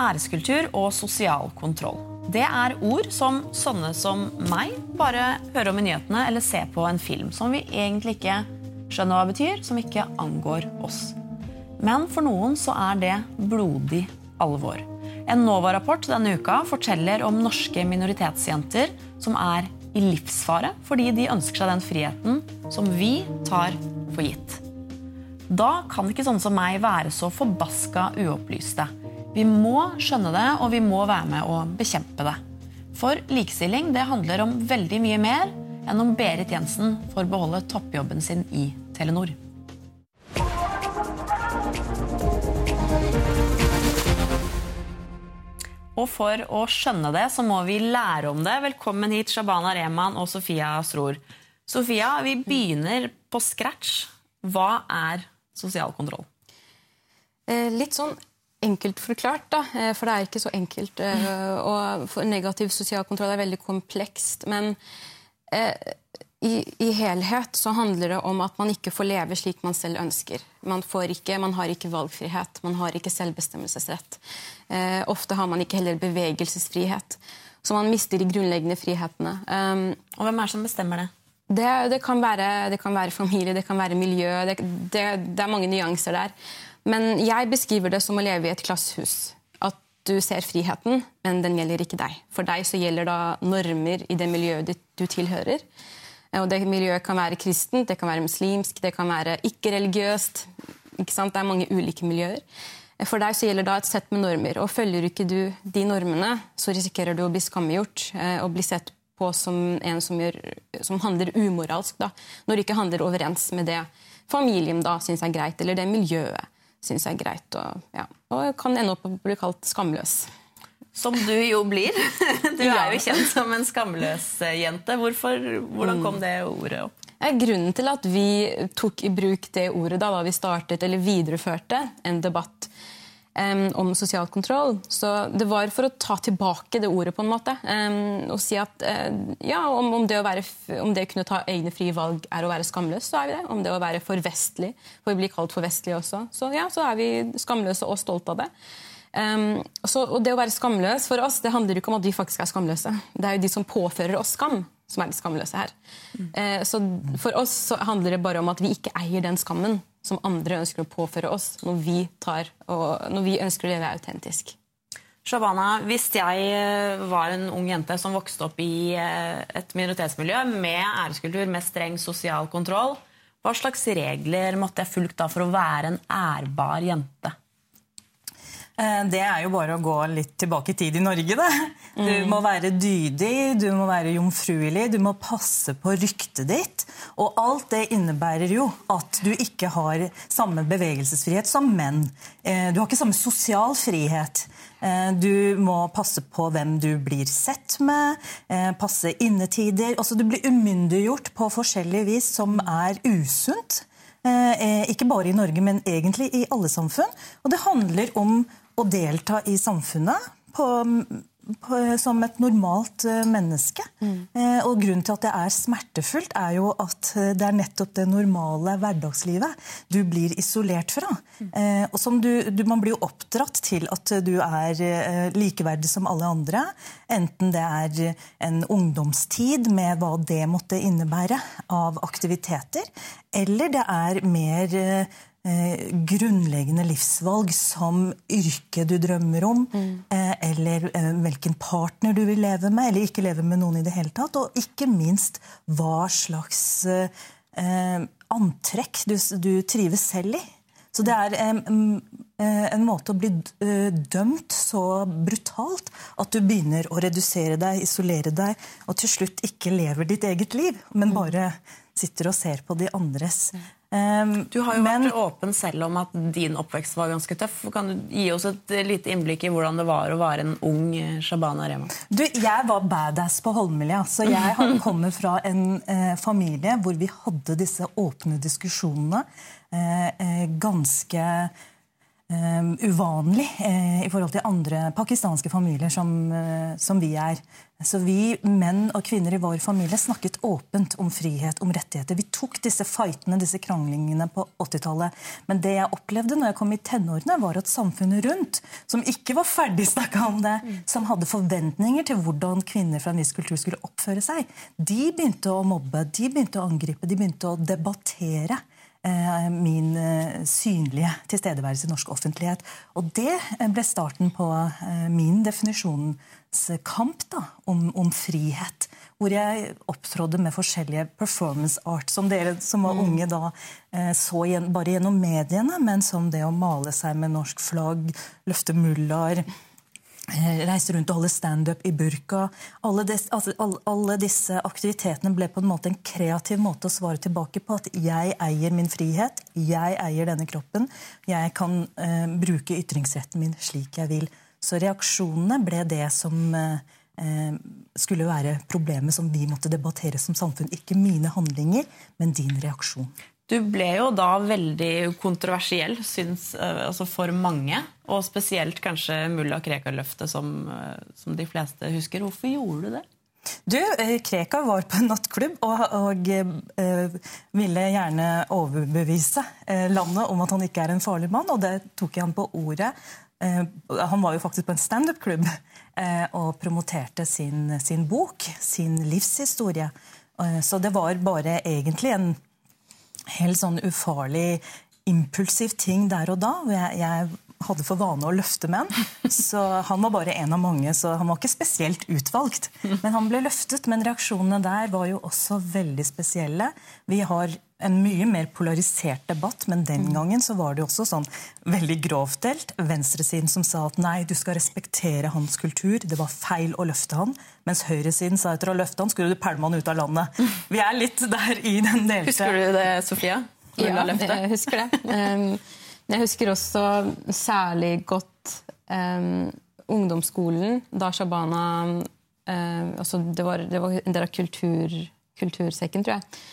æreskultur og sosial kontroll. Det er ord som sånne som meg bare hører om i nyhetene eller ser på en film som vi egentlig ikke skjønner hva betyr, som ikke angår oss. Men for noen så er det blodig alvor. En NOVA-rapport denne uka forteller om norske minoritetsjenter som er i livsfare fordi de ønsker seg den friheten som vi tar for gitt. Da kan ikke sånne som meg være så forbaska uopplyste. Vi må skjønne det, og vi må være med å bekjempe det. For likestilling det handler om veldig mye mer enn om Berit Jensen får beholde toppjobben sin i Telenor. Og for å skjønne det, så må vi lære om det. Velkommen hit, Shabana Rehman og Sofia Sror. Sofia, vi begynner på scratch. Hva er sosial kontroll? Eh, litt sånn enkelt forklart, da. Eh, for det er ikke så enkelt. Eh, og negativ sosial kontroll er veldig komplekst. Men i, i, helhet så handler det om at man ikke får leve slik man selv ønsker. Man, får ikke, man har ikke valgfrihet, man har ikke selvbestemmelsesrett. Eh, ofte har man ikke heller bevegelsesfrihet. Så man mister de grunnleggende frihetene. Um, og hvem er det som bestemmer det? Det, det, kan, være, det kan, være, familie, det kan være miljø. Det, det er mange nyanser der. Men jeg beskriver det som å leve i et klasshus. At du ser friheten, men den gjelder ikke deg. For deg så gjelder da normer i det miljøet du tilhører. Og det miljøet kan være kristent, det kan være muslimsk, det kan være ikke-religiøst. Ikke det er mange ulike miljøer. For deg så gjelder da et sett med normer. og Følger ikke du de normene, så risikerer du å bli skammegjort eh, og bli sett på som en som, gjør, som handler umoralsk. da, Når det ikke handler overens med det familien da syns er greit, eller det miljøet syns er greit. Og, ja, og kan ende opp med å bli kalt skamløs. Som du jo blir. Du er jo kjent som en skamløs jente. Hvorfor, hvordan kom det ordet opp? Grunnen til at vi tok i bruk det ordet da, da vi startet eller videreførte en debatt um, om sosial kontroll, så det var for å ta tilbake det ordet på en måte. Um, og si at uh, ja, om, om, det å være, om det å kunne ta egne frie valg er å være skamløs, så er vi det. Om det å være for vestlig, for vi blir kalt for vestlige også, så ja, så er vi skamløse og stolte av det. Um, så, og det å være skamløs for oss det handler ikke om at vi faktisk er skamløse. Det er jo de som påfører oss skam, som er de skamløse her. Mm. Uh, så For oss så handler det bare om at vi ikke eier den skammen som andre ønsker å påføre oss når vi, tar, og, når vi ønsker å leve autentisk. Shabana, hvis jeg eh, var en ung jente som vokste opp i eh, et minoritetsmiljø med æreskultur, med streng sosial kontroll, hva slags regler måtte jeg fulgt da for å være en ærbar jente? Eh, det er jo bare å gå litt tilbake i tid i Norge. Da. Du mm. må være dydig, du må være jomfruelig, du må passe på ryktet ditt. Og alt det innebærer jo at du ikke har samme bevegelsesfrihet som menn. Eh, du har ikke samme sosial frihet. Eh, du må passe på hvem du blir sett med, passe innetider. Altså, du blir umyndiggjort på forskjellig vis som er usunt. Ikke bare i Norge, men egentlig i alle samfunn. Og det handler om å delta i samfunnet på, på, som et normalt uh, menneske. Mm. Eh, og Grunnen til at det er smertefullt, er jo at eh, det er nettopp det normale hverdagslivet du blir isolert fra. Mm. Eh, og som du, du, Man blir jo oppdratt til at du er eh, likeverdig som alle andre. Enten det er en ungdomstid med hva det måtte innebære av aktiviteter, eller det er mer eh, grunnleggende livsvalg som yrke du drømmer om, mm. eh, eller eh, hvilken partner du vil leve med, eller ikke leve med noen i det hele tatt, og ikke minst hva slags eh, antrekk du, du, trives selv i. Så det er eh, en måte å bli dømt så brutalt at du begynner å redusere deg, isolere deg, og til slutt ikke lever ditt eget liv, men mm. bare sitter og ser på de andres. Um, du har jo men, vært åpen selv om at din oppvekst var ganske tøff. Kan du gi oss et lite innblikk i hvordan det var å være en ung eh, Shabana Rema? Du, Jeg var badass på Holmlia. Så jeg kommer fra en eh, familie hvor vi hadde disse åpne diskusjonene eh, eh ganske uh, uvanlig uh, i forhold til andre pakistanske familier som, som, vi er. Så vi menn og kvinner i vår familie snakket åpent om frihet, om rettigheter. Vi tok disse fightene, disse kranglingene på 80-tallet. Men det jeg opplevde når jeg kom i tenårene, var at samfunnet rundt, som ikke var ferdig snakka om det, som hadde forventninger til hvordan kvinner fra en viss kultur skulle oppføre seg, de begynte å mobbe, de begynte å angripe, de begynte å debattere Eh, min eh, synlige tilstedeværelse i norsk offentlighet. Og det eh, ble starten på min definisjonskamp da, om, om, frihet. Hvor jeg opptrådde med forskjellige performance art, som dere som var mm. unge da så bare gjennom mediene, men som det å male seg med norsk flagg, løfte mullaer Eh, reise rundt og holde standup i burka. Alle, des, altså, alle, disse aktivitetene ble på en måte en kreativ måte å svare tilbake på. At jeg eier min frihet, jeg eier denne kroppen. Jeg kan eh, bruke ytringsretten min slik jeg vil. Så reaksjonene ble det som eh, eh, skulle være problemet som vi måtte debattere som samfunn. Ikke mine handlinger, men din reaksjon. Du ble jo da veldig kontroversiell syns, eh, altså for mange. Og spesielt kanskje mulla Krekar-løftet, som, eh, som, de fleste husker. Hvorfor gjorde du det? Du, eh, Krekar var på en nattklubb og, og øh, ville gjerne overbevise landet om at han ikke er en farlig mann, og det tok jeg han på ordet. Eh, han var jo faktisk på en standup-klubb øh, og promoterte sin, sin, bok, sin livshistorie. Så det var bare egentlig en helt sånn ufarlig, impulsiv ting der og da. Jeg, jeg hadde for vane å løfte menn. Så han var bare en av mange, så han var ikke spesielt utvalgt. Men han ble løftet. Men reaksjonene der var jo også veldig spesielle. Vi har en mye mer polarisert debatt, men den gangen så var det også sånn veldig grovt delt. Venstresiden som sa at nei, du skal respektere hans kultur, det var feil å løfte han. Mens høyresiden sa etter å løfte han, skulle du pælme han ut av landet. Vi er litt der i den delte Husker du det, Sofia? Ja, jeg husker det. Jeg husker også særlig godt um, ungdomsskolen, da Shabana um, altså det, var, det, var, en del av kultur, kultursekken, tror jeg.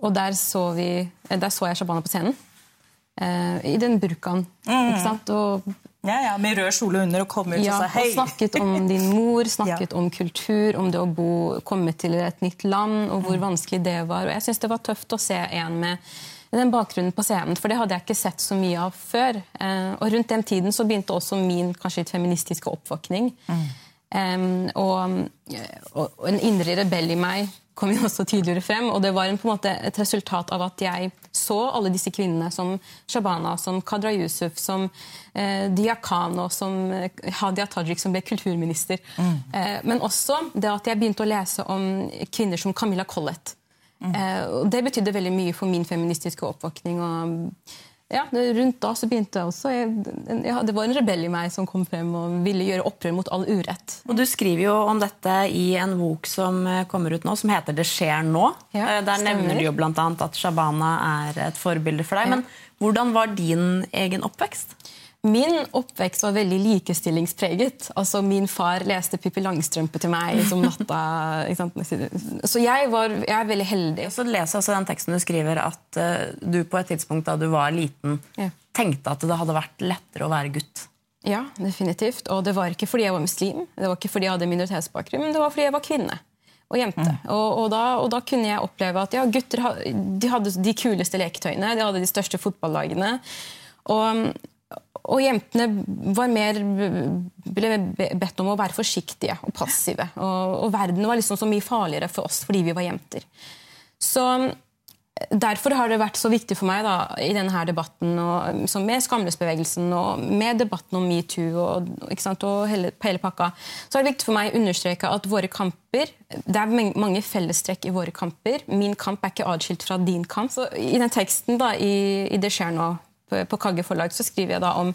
Og der så, vi, eh, der så jeg Shabana på scenen. Uh, I den burkaen. Mm. ikke sant? Og, ja, ja, Med rød kjole under og kom ut ja, og sa hei. Og snakket om din mor, snakket ja. om kultur, om det å bo, komme til et nytt land, og hvor mm. vanskelig det var. Og jeg syns det var tøft å se en med den bakgrunnen på scenen, for det hadde jeg ikke sett så mye av før. Eh, og rundt den tiden så begynte også min kanskje litt feministiske oppvåkning. Mm. Um, og, og, en indre rebell i meg kom jo også tydeligere frem. Og det var en, på en måte et resultat av at jeg så alle disse kvinnene som Shabana, som Kadra Yusuf, som eh, Diakano, som eh, Hadia Tajik, som ble kulturminister. Mm. Eh, men også det at jeg begynte å lese om kvinner som Camilla Collett. Mm. det betydde veldig mye for min feministiske oppvåkning. og ja, Rundt da så begynte jeg også ja, Det var en rebell i meg som kom frem og ville gjøre opprør mot all urett. Og Du skriver jo om dette i en bok som eh, kommer ut nå, som heter 'Det skjer nå'. Ja, eh, Der stemmer. nevner du jo bl.a. at Shabana er et forbilde for deg. Ja. Men hvordan var din egen oppvekst? Min oppvekst var veldig likestillingspreget. Altså, Min far leste Pippi Langstrømpe til meg som natta. Så jeg, var, jeg, er veldig heldig. Så leser jeg også den teksten du skriver at uh, du på et tidspunkt da du var liten, ja. tenkte at det hadde vært lettere å være gutt. Ja, definitivt. Og det var ikke fordi jeg var muslim, det var ikke fordi jeg hadde minoritetsbakgrunn, men det var fordi jeg var kvinne og jente. Mm. Og, og, da, og, da, kunne jeg oppleve at ja, gutter de hadde de kuleste leketøyene, de hadde de største fotballagene. Og, og jentene mer, ble bedt om å være forsiktige og passive. Og, og, verden var liksom så mye farligere for oss fordi vi var jenter. Så Derfor har det vært så viktig for meg da, i denne debatten, og, med skamløsbevegelsen og med debatten om metoo og, og hele, hele, pakka, så er det viktig for meg å understreke at våre kamper Det er mange fellestrekk i våre kamper. Min kamp er ikke atskilt fra din kamp. Så I den teksten da, i, i Det skjer nå på Kagge forlag så skriver jeg da om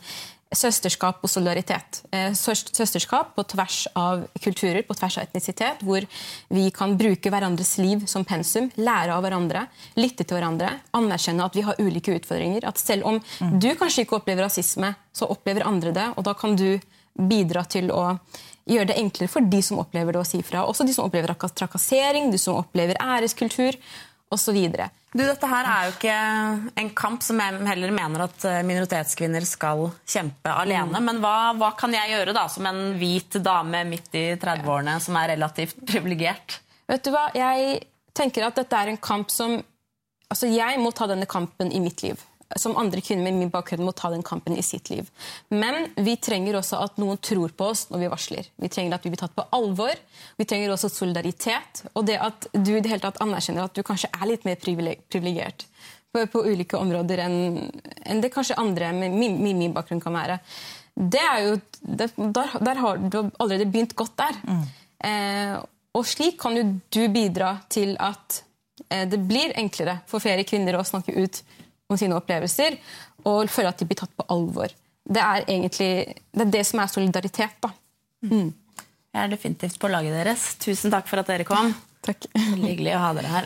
søsterskap og solidaritet. Eh, søsterskap på tvers av kulturer, på tvers av etnisitet, hvor vi kan bruke hverandres liv som pensum, lære av hverandre, lytte til hverandre, anerkjenne at vi har ulike utfordringer. At selv om mm. du kanskje ikke opplever rasisme, så opplever andre det, og da kan du bidra til å gjøre det enklere for de som opplever det, å si fra. Også de som opplever trakassering, de som opplever æreskultur osv. Du, Dette her er jo ikke en kamp som jeg heller mener at eh, minoritetskvinner skal kjempe alene. Men hva, hva kan jeg gjøre da, som en hvit dame midt i 30-årene som er relativt privilegert? Vet du hva? Jeg tenker at dette er en kamp som Altså, jeg må ta denne kampen i mitt liv. Som andre kvinner med min bakgrunn må ta den kampen i sitt liv. Men vi trenger også at noen tror på oss når vi varsler. Vi trenger at vi blir tatt på alvor. Vi trenger også solidaritet. Og det at du i det hele tatt anerkjenner at du kanskje er litt mer privilegert på, på, ulike områder enn, enn det kanskje andre med min, min, min, bakgrunn kan være. Det er jo, det, der, der, har du allerede begynt godt der. Mm. Eh, og slik kan jo du bidra til at Eh, det blir enklere for flere kvinner å snakke ut om sine opplevelser og føler at de blir tatt på alvor. Det er egentlig det, er det som er solidaritet. da. Mm. Jeg er definitivt på laget deres. Tusen takk for at dere kom. Takk. Veldig hyggelig å ha dere her.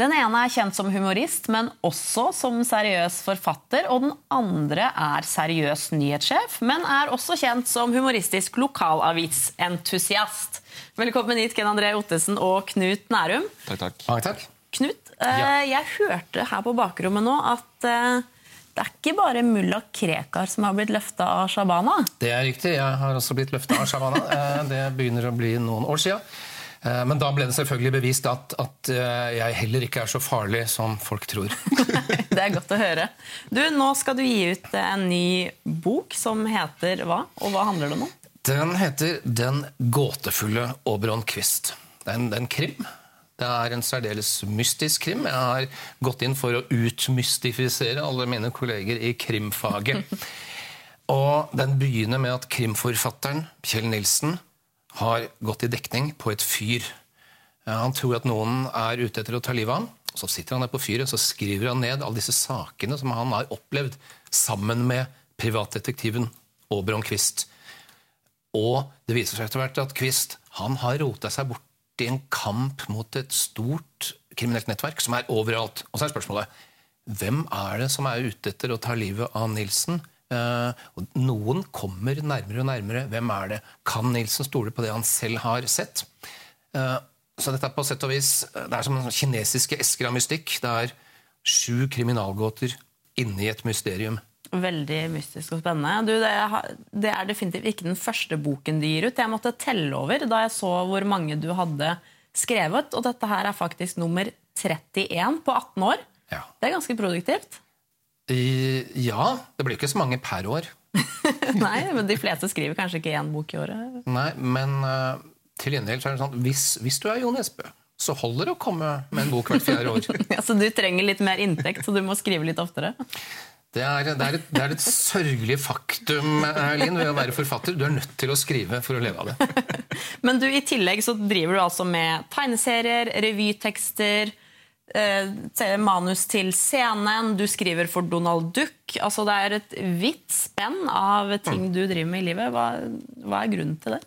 Den ene er kjent som humorist, men også som seriøs forfatter. Og den andre er seriøs nyhetssjef, men er også kjent som humoristisk lokalavisentusiast. Velkommen hit, Ken André Ottesen og Knut Nærum. Takk, takk. takk, takk. Knut, eh, ja. jeg hørte her på bakrommet nå at eh, det er ikke bare mulla Krekar som har blitt løfta av Shabana? Det er riktig. Jeg har også blitt løfta av Shabana. Eh, det begynner å bli noen år sia. Men da ble det selvfølgelig bevist at, at, jeg heller ikke er så farlig som folk tror. det er godt å høre. Du, Nå skal du gi ut en ny bok som heter hva? Og hva handler det om? Den heter 'Den gåtefulle Oberon Quist'. Det er, en, det er en krim. Det er en særdeles mystisk krim. Jeg har gått inn for å utmystifisere alle mine kolleger i krimfaget. Og den begynner med at krimforfatteren Kjell Nilsen har gått i dekning på et fyr. Han tror at noen er ute etter å ta livet av ham. Så sitter han der på fyret så skriver han ned alle disse sakene som han har opplevd sammen med privatdetektiven Oberon Quist. Og det viser seg etter hvert at Quist han har rota seg bort i en kamp mot et stort kriminelt nettverk som er overalt. Og så er spørsmålet hvem er det som er ute etter å ta livet av Nilsen? Eh, noen kommer nærmere og nærmere. Hvem er det? Kan Nilsen stole på det han selv har sett? Eh, så dette er på sett og vis, det er som kinesiske esker av mystikk. Det er sju kriminalgåter inni et mysterium. Veldig mystisk og spennende. Du, det, er, det, er definitivt ikke den første boken du gir ut. Jeg måtte telle over da jeg så hvor mange du hadde skrevet. Og dette her er faktisk nummer 31 på 18 år. Ja. Det er ganske produktivt. I, ja. Det blir ikke så mange per år. Nei, men de fleste skriver kanskje ikke én bok i året. Nei, men uh, til gjengjeld er det sånn hvis, hvis du er Jo Nesbø, så holder det å komme med en bok hvert fjerde år. ja, Så du trenger litt mer inntekt, så du må skrive litt oftere? Det er, det, er et, det er, et, sørgelig faktum Linn, ved å være forfatter. Du er nødt til å skrive for å leve av det. Men du, i tillegg så driver du altså med tegneserier, revytekster, eh, manus til scenen, du skriver for Donald Duck. Altså, det er et vidt spenn av ting mm. du driver med i livet. Hva, hva er grunnen til det?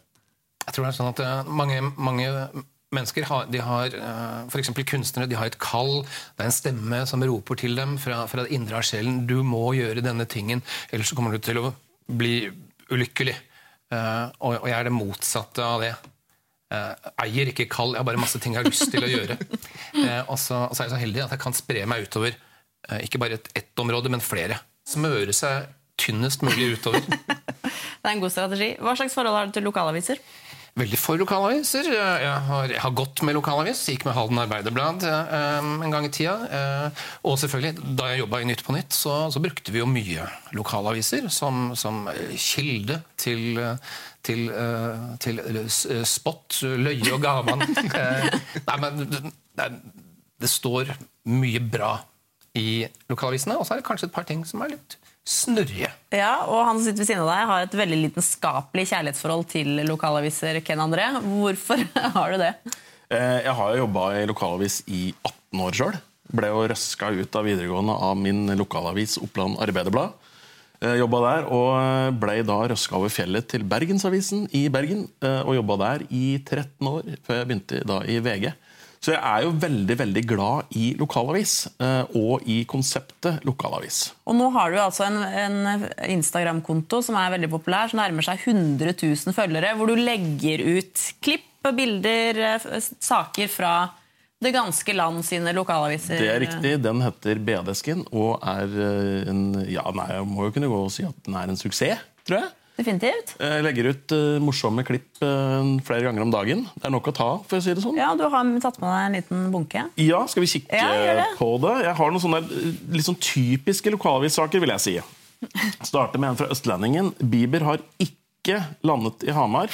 Jeg tror det er sånn at eh, mange, mange mennesker har, de har uh, F.eks. kunstnere de har et kall. Det er en stemme som roper til dem fra, fra det indre av sjelen. 'Du må gjøre denne tingen, ellers så kommer du til å bli ulykkelig'. Uh, og, og, jeg er det motsatte av det. Uh, eier ikke kall. Jeg har bare masse ting jeg har lyst til å gjøre. og, så, og, så, er jeg så heldig at jeg kan spre meg utover ikke bare ett et område, men flere. Smøre seg tynnest mulig utover. det er en god strategi. Hva slags forhold har du til lokalaviser? Veldig for lokalaviser. Jeg har, jeg har, gått med lokalavis, gikk med Halden Arbeiderblad um, en gang i tida. Uh, og selvfølgelig, da jeg jobba i Nytt på Nytt, så, så, brukte vi jo mye lokalaviser som, som kilde til, til, uh, til spott, løye og gaman. nei, men det, det står mye bra i lokalavisene, og så er det kanskje et par ting som er litt snurrige. Ja, og Han som sitter ved siden av deg, har et veldig lidenskapelig kjærlighetsforhold til lokalaviser. Ken André. Hvorfor har du det? Eh, jeg har jobba i lokalavis i 18 år sjøl. Ble jo røska ut av videregående av min lokalavis Oppland Arbeiderblad. Eh, jobba der og ble da røska over fjellet til Bergensavisen i Bergen. Eh, og jobba der i 13 år, før jeg begynte da i VG. Så jeg er jo veldig veldig glad i lokalavis, eh, og i konseptet lokalavis. Og nå har du altså en, en Instagram-konto som er veldig populær, som nærmer seg 100 000 følgere, hvor du legger ut klipp, bilder, eh, saker fra Det ganske land sine lokalaviser. Det er riktig. Den heter BD-skin og er eh, en Ja, nei, jeg må jo kunne gå og si at den er en suksess, tror jeg. Definitivt. Jeg legger ut uh, morsomme klipp uh, flere ganger om dagen. Det er nok å ta av, for å si det sånn. Ja, Du har tatt med deg en liten bunke. Ja, skal vi kikke Ja, det. på det? Jeg har noen sånne eh, litt sånn typiske lokalavissaker, vil jeg si. Starter med en fra Østlendingen. Bieber har ikke landet i Hamar.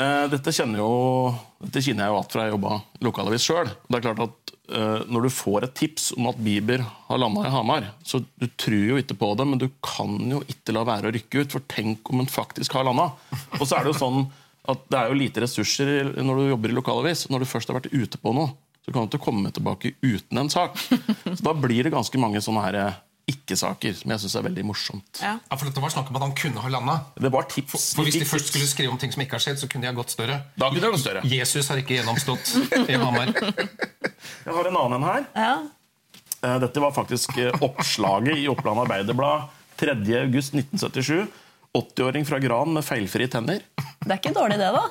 uh, Dette kjenner, jo, dette kjenner jeg jo alt fra jeg jobba lokalavis sjøl. Det er klart at når du får et tips om at Bieber har landa i Hamar, så du tror jo ikke på det, men du kan jo ikke la være å rykke ut, for tenk om han faktisk har landa. Og så er det jo sånn at det er jo lite ressurser når du jobber i lokalavis. Når du først har vært ute på noe, så kan du ikke komme tilbake uten en sak. Så da blir det ganske mange sånne her eh, ikke-saker, som jeg syns er veldig morsomt. Ja. Ja, for Det var snakk om at han kunne ha landa. Det var tips. For Hvis de først skulle skrive om ting som ikke har skjedd, så kunne de ha gått større. Da kunne de ha gått større. Jesus har ikke gjennomstått i Hamar. Jeg har en annen en her. Ja. Eh, Dette var faktisk eh, oppslaget i Oppland Arbeiderblad 3.8.1977. 80-åring fra Gran med feilfrie tenner. Det er ikke dårlig, det, da.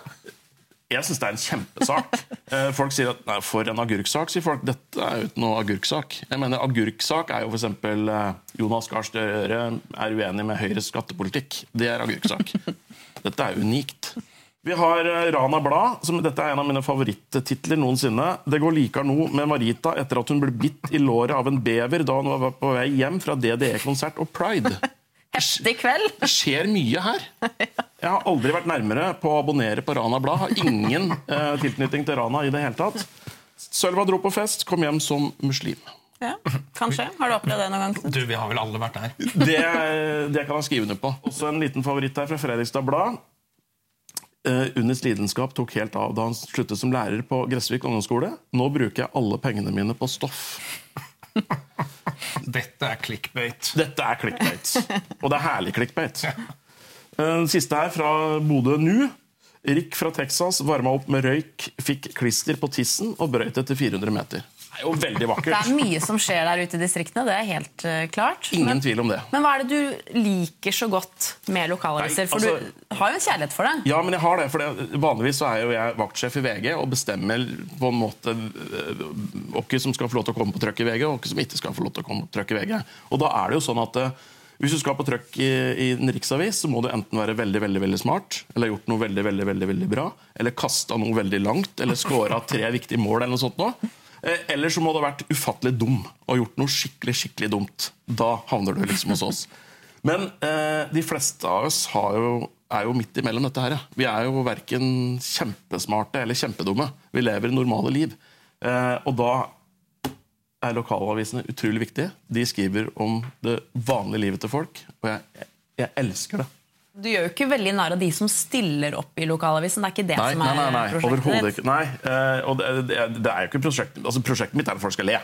Jeg syns det er en kjempesak. Eh, Folk sier at nei, for en agurksak. sier folk. Dette er jo ikke noe agurksak. Jeg mener Agurksak er jo f.eks. Jonas Gahr Støre er uenig med Høyres skattepolitikk. Det er agurksak. Dette er unikt. Vi har eh, Rana Blad. Som, dette er en av mine favorittitler noensinne. Det går likere nå med Marita etter at hun ble bitt i låret av en bever da hun var på vei hjem fra DDE-konsert og Pride. Heftig kveld. Det skjer mye her. Jeg har aldri vært nærmere på å abonnere på Rana Blad. Har ingen eh, tilknytning til Rana i det hele tatt. Sølva dro på fest, kom hjem som muslim. Ja, Kanskje. Har du opplevd det noen gang? Du, Vi har vel alle vært der. Det, det kan jeg skrive under på. Også en liten favoritt her fra Fredrikstad Blad. Eh, Unnis lidenskap tok helt av da han sluttet som lærer på Gressvik ungdomsskole. Nå bruker jeg alle pengene mine på stoff. Dette er clickbait. Dette er clickbait. Og det er herlig clickbait. Den siste her fra Bodø nu. Rick fra Texas varma opp med røyk, fikk klister på tissen og brøyt etter 400 meter. Er jo veldig vakkert. Det er mye som skjer der ute i distriktene. Det er helt uh, klart. Ingen men, tvil om det. men hva er det du liker så godt med lokalaviser? For altså- du har jo en kjærlighet for det. Ja, men jeg har det, for det, Vanligvis så er jo jeg vaktsjef i VG og bestemmer på en måte hvem som skal få lov til å komme på trøkk i VG, og hvem som ikke skal få lov til å komme på trøkk i VG. Og da er det jo sånn at øh, hvis du skal på trøkk i, i en riksavis, så må du enten være veldig veldig, veldig smart, eller gjort noe veldig veldig, veldig, veldig bra, eller kasta noe veldig langt, eller scora tre viktige mål, eller noe sånt noe. Eh, Eller så må du ha vært ufattelig dum og gjort noe skikkelig skikkelig dumt. Da havner du liksom hos oss. Men eh, de fleste av oss jo, er jo midt imellom dette her. ja. Vi er jo verken kjempesmarte eller kjempedumme. Vi lever normale liv. Eh, og da er lokalavisene utrolig viktige. De skriver om det vanlige livet til folk, og jeg, jeg elsker det. Du gjør jo ikke veldig narr av de som stiller opp i lokalavisen. Det er ikke det Nei, som er nei, nei. prosjektet ditt. Nei, eh, og det, det, det er jo ikke prosjektet, altså Prosjektet mitt er at folk skal le.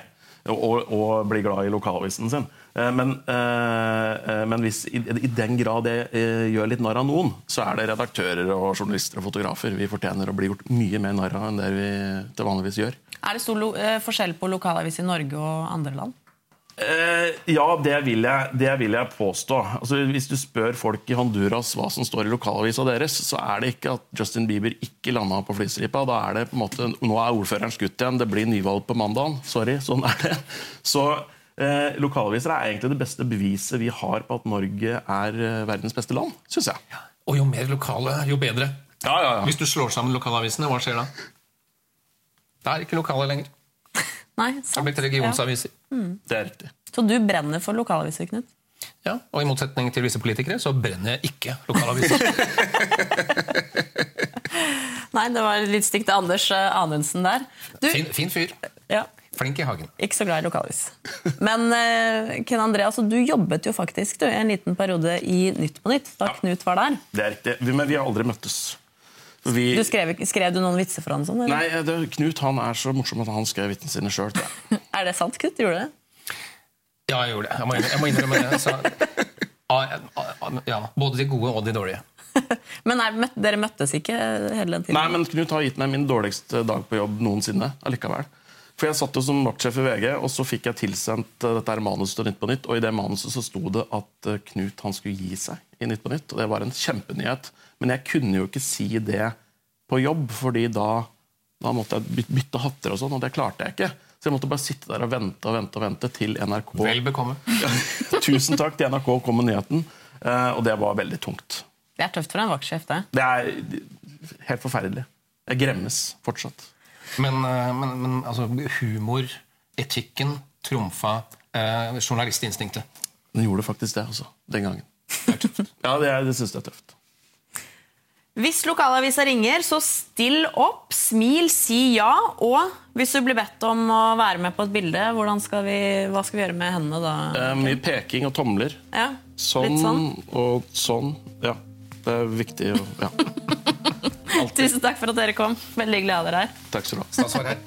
Og, og, bli glad i lokalavisen sin. Eh, Men, eh, men hvis i, i den grad det gjør litt narr av noen, så er det redaktører og journalister og fotografer vi fortjener å bli gjort mye mer narr av enn det vi til vanligvis gjør. Er det stor forskjell på lokalavis i Norge og andre land? Eh, ja, det vil jeg, det vil jeg påstå. Altså, hvis du spør folk i Honduras hva som står i lokalavisa deres, så er det ikke at Justin Bieber ikke landa på flystripa. Da er det på en måte, Nå er ordføreren skutt igjen, det blir nyvalg på mandag. Sorry, sånn er det. Så eh, lokalaviser er egentlig det beste beviset vi har på at Norge er eh, verdens beste land, syns jeg. Og jo mer lokale, jo bedre. Ja, ja, ja. Hvis du slår sammen lokalavisene, hva skjer da? Det er ikke lokale lenger. Nei, Det sant. blitt regionsaviser. Det er riktig. Så du brenner for lokalaviser, Knut? Ja, og i motsetning til visse politikere så brenner jeg ikke lokalaviser. Nei, det var litt stygt til Anders eh, Anundsen der. Du, Fin, fin fyr. ja, Flink i hagen. ikke så glad i lokalis. Men uh, Ken André, altså, du jobbet jo faktisk du, en liten periode i Nytt på Nytt da Knut var der. Det er riktig. Men vi har aldri møttes. Vi, Du skrev, skrev du noen vitser for han? Sånn, eller? nei, det, Knut han er så morsom at han skrev vitsene sine sjøl. Er det sant, Knut? Gjorde du det? Ja, jeg gjorde det. Jeg må, jeg må innrømme det. Så, ah, ja, både de gode og de dårlige. Men nei, dere møttes ikke hele den tiden? Nei, men Knut har gitt meg min dårligste dag på jobb noensinne. allikevel. For Jeg satt jo som vaktsjef i VG, og så fikk jeg tilsendt eh, dette her manuset til Nytt på Nytt. Og i det manuset så sto det at eh, Knut han skulle gi seg i Nytt på Nytt. Og det var en kjempenyhet. Men jeg kunne jo ikke si det på jobb, fordi da Da måtte jeg bytte hatter og sånn, og det klarte jeg ikke. Så jeg måtte bare sitte der og vente og vente og vente til NRK Vel bekomme. Tusen takk til NRK kom med nyheten. eh, Og det var veldig tungt. Det er tøft for en vaktsjef, det. Det er helt forferdelig. Jeg gremmes fortsatt. Men, eh, men, men altså, humor, etikken, trumfa eh, journalistinstinktet. Den gjorde faktisk det, altså. Den gangen. Ja, det, det syns jeg er tøft. Hvis lokalavisa ringer, så still opp, smil, si ja. Og hvis du blir bedt om å være med på et bilde, skal vi, hva skal vi gjøre med hendene da? Eh, mye peking og tomler. Ja, Sånn, litt sånn. og sånn. Ja. Det er viktig å ja. Tusen takk for at dere kom. Veldig hyggelig å ha dere her. Takk skal du ha. Stas her.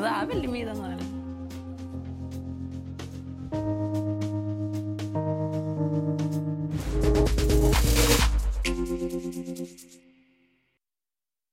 det er veldig mye i den her.